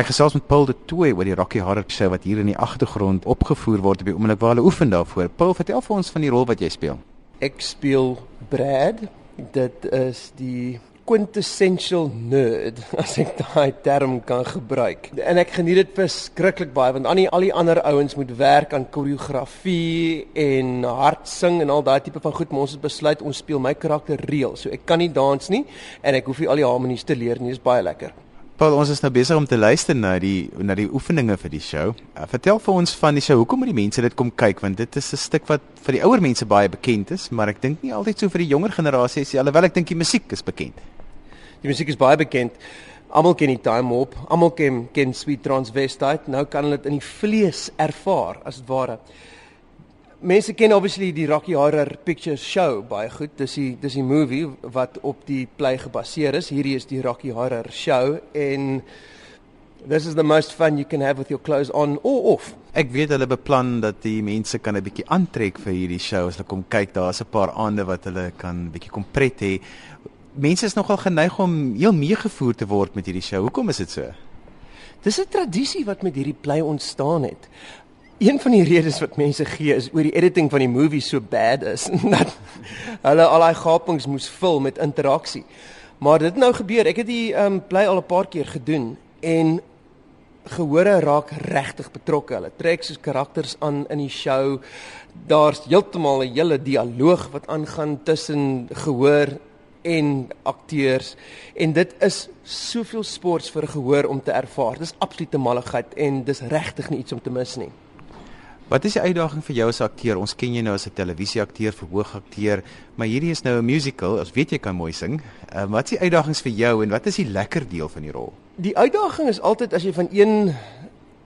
Ek gesels met Paul de Tooy oor die Rocky Horror Show wat hier in die agtergrond opgevoer word op die oomblik waar hulle oefen daarvoor. Paul, vertel vir ons van die rol wat jy speel. Ek speel Brad. Dit is die quintessential nerd as ek daai term kan gebruik. En ek geniet dit verskriklik baie want al die al die ander ouens moet werk aan koreografie en hard sing en al daai tipe van goed, maar ons het besluit ons speel my karakter reël. So ek kan nie dans nie en ek hoef nie al die harmonies te leer nie. Dit is baie lekker. Paul, ons is nou besig om te luister na die na die oefeninge vir die show. Uh, vertel vir ons van die show. Hoekom moet die mense dit kom kyk? Want dit is 'n stuk wat vir die ouer mense baie bekend is, maar ek dink nie altyd so vir die jonger generasie is nie. Alhoewel ek dink die musiek is bekend. Die musiek is baie bekend. Almal ken die Time Hop, almal ken ken Sweet Transvestite. Nou kan hulle dit in die vlees ervaar as dit ware. Mense ken obviously die Rocky Horror Picture Show baie goed. Dis die dis die movie wat op die play gebaseer is. Hierdie is die Rocky Horror Show en this is the most fun you can have with your clothes on or off. Ek weet hulle beplan dat die mense kan 'n bietjie aantrek vir hierdie show as hulle kom kyk. Daar's 'n paar aande wat hulle kan bietjie kom pret hê. Mense is nogal geneig om heel meegevoer te word met hierdie show. Hoekom is dit so? Dis 'n tradisie wat met hierdie play ontstaan het. Een van die redes wat mense gee is oor die editing van die movie so bad is dat hulle al daai gapings moes vul met interaksie. Maar dit nou gebeur. Ek het die ehm um, bly al 'n paar keer gedoen en gehore raak regtig betrokke. Hulle trek soos karakters aan in die show. Daar's heeltemal 'n hele dialoog wat aangaan tussen gehoor en akteurs en dit is soveel sports vir gehoor om te ervaar. Dis absolute malligheid en dis regtig nie iets om te mis nie. Wat is die uitdaging vir jou as akteur? Ons ken jou nou as 'n televisieakteur, verhoogakteur, maar hierdie is nou 'n musical. Ons weet jy kan mooi sing. Uh, wat is die uitdagings vir jou en wat is die lekker deel van die rol? Die uitdaging is altyd as jy van een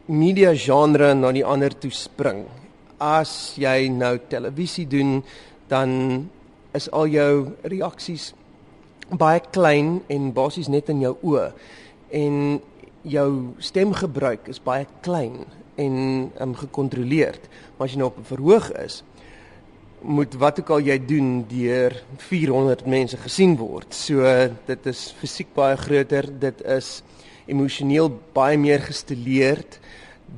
media genre na die ander toe spring. As jy nou televisie doen, dan is al jou reaksies baie klein en basies net in jou oë en jou stemgebruik is baie klein en um, gekontroleerd. Maar as jy nou op 'n verhoog is, moet wat ook al jy doen deur 400 mense gesien word. So dit is fisiek baie groter, dit is emosioneel baie meer gestileerd.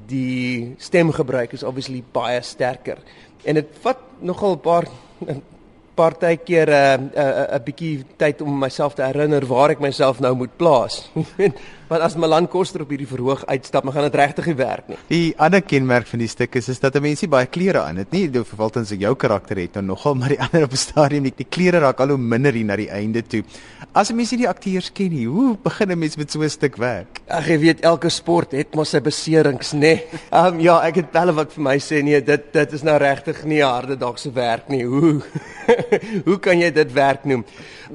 Die stemgebruik is obviously baie sterker. En dit vat nogal 'n paar partykeer 'n uh, 'n uh, 'n bietjie tyd om myself te herinner waar ek myself nou moet plaas. Want as Milan Koster op hierdie verhoog uitstap, dan gaan dit regtig nie werk nie. Die ander kenmerk van die stuk is is dat 'n mens nie baie klere aan het nie. Die vervaltens ek jou karakter het nou nogal, maar die ander op die stadium nie. Die klere raak al hoe minder hier na die einde toe. As 'n mens nie die akteurs ken nie, hoe begin 'n mens met so 'n stuk werk? Ag jy weet elke sport het mos sy beserings, nê. Nee. Ehm um, ja, ek het hulle wat vir my sê nee, dit dit is nou regtig nie harde dag se werk nie. Hoe hoe kan jy dit werk noem?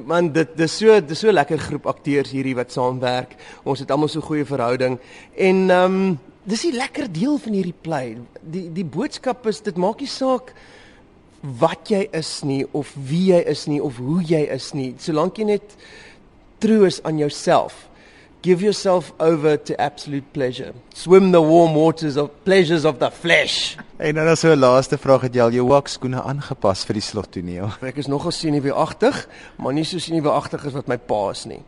Man, dit dis so dis so lekker groep akteurs hierdie wat saamwerk. Ons het almal so goeie verhouding en ehm um, dis die lekker deel van hierdie play. Die die boodskap is dit maak nie saak wat jy is nie of wie jy is nie of hoe jy is nie. Solank jy net true is aan jouself. Give yourself over to absolute pleasure. Swim the warm waters of pleasures of the flesh. En dan as 'n laaste vraag het jy al jou wakskoene aangepas vir die slottoneel. Ek is nogal senuweeagtig, maar nie so senuweeagtig as wat my pa is nie.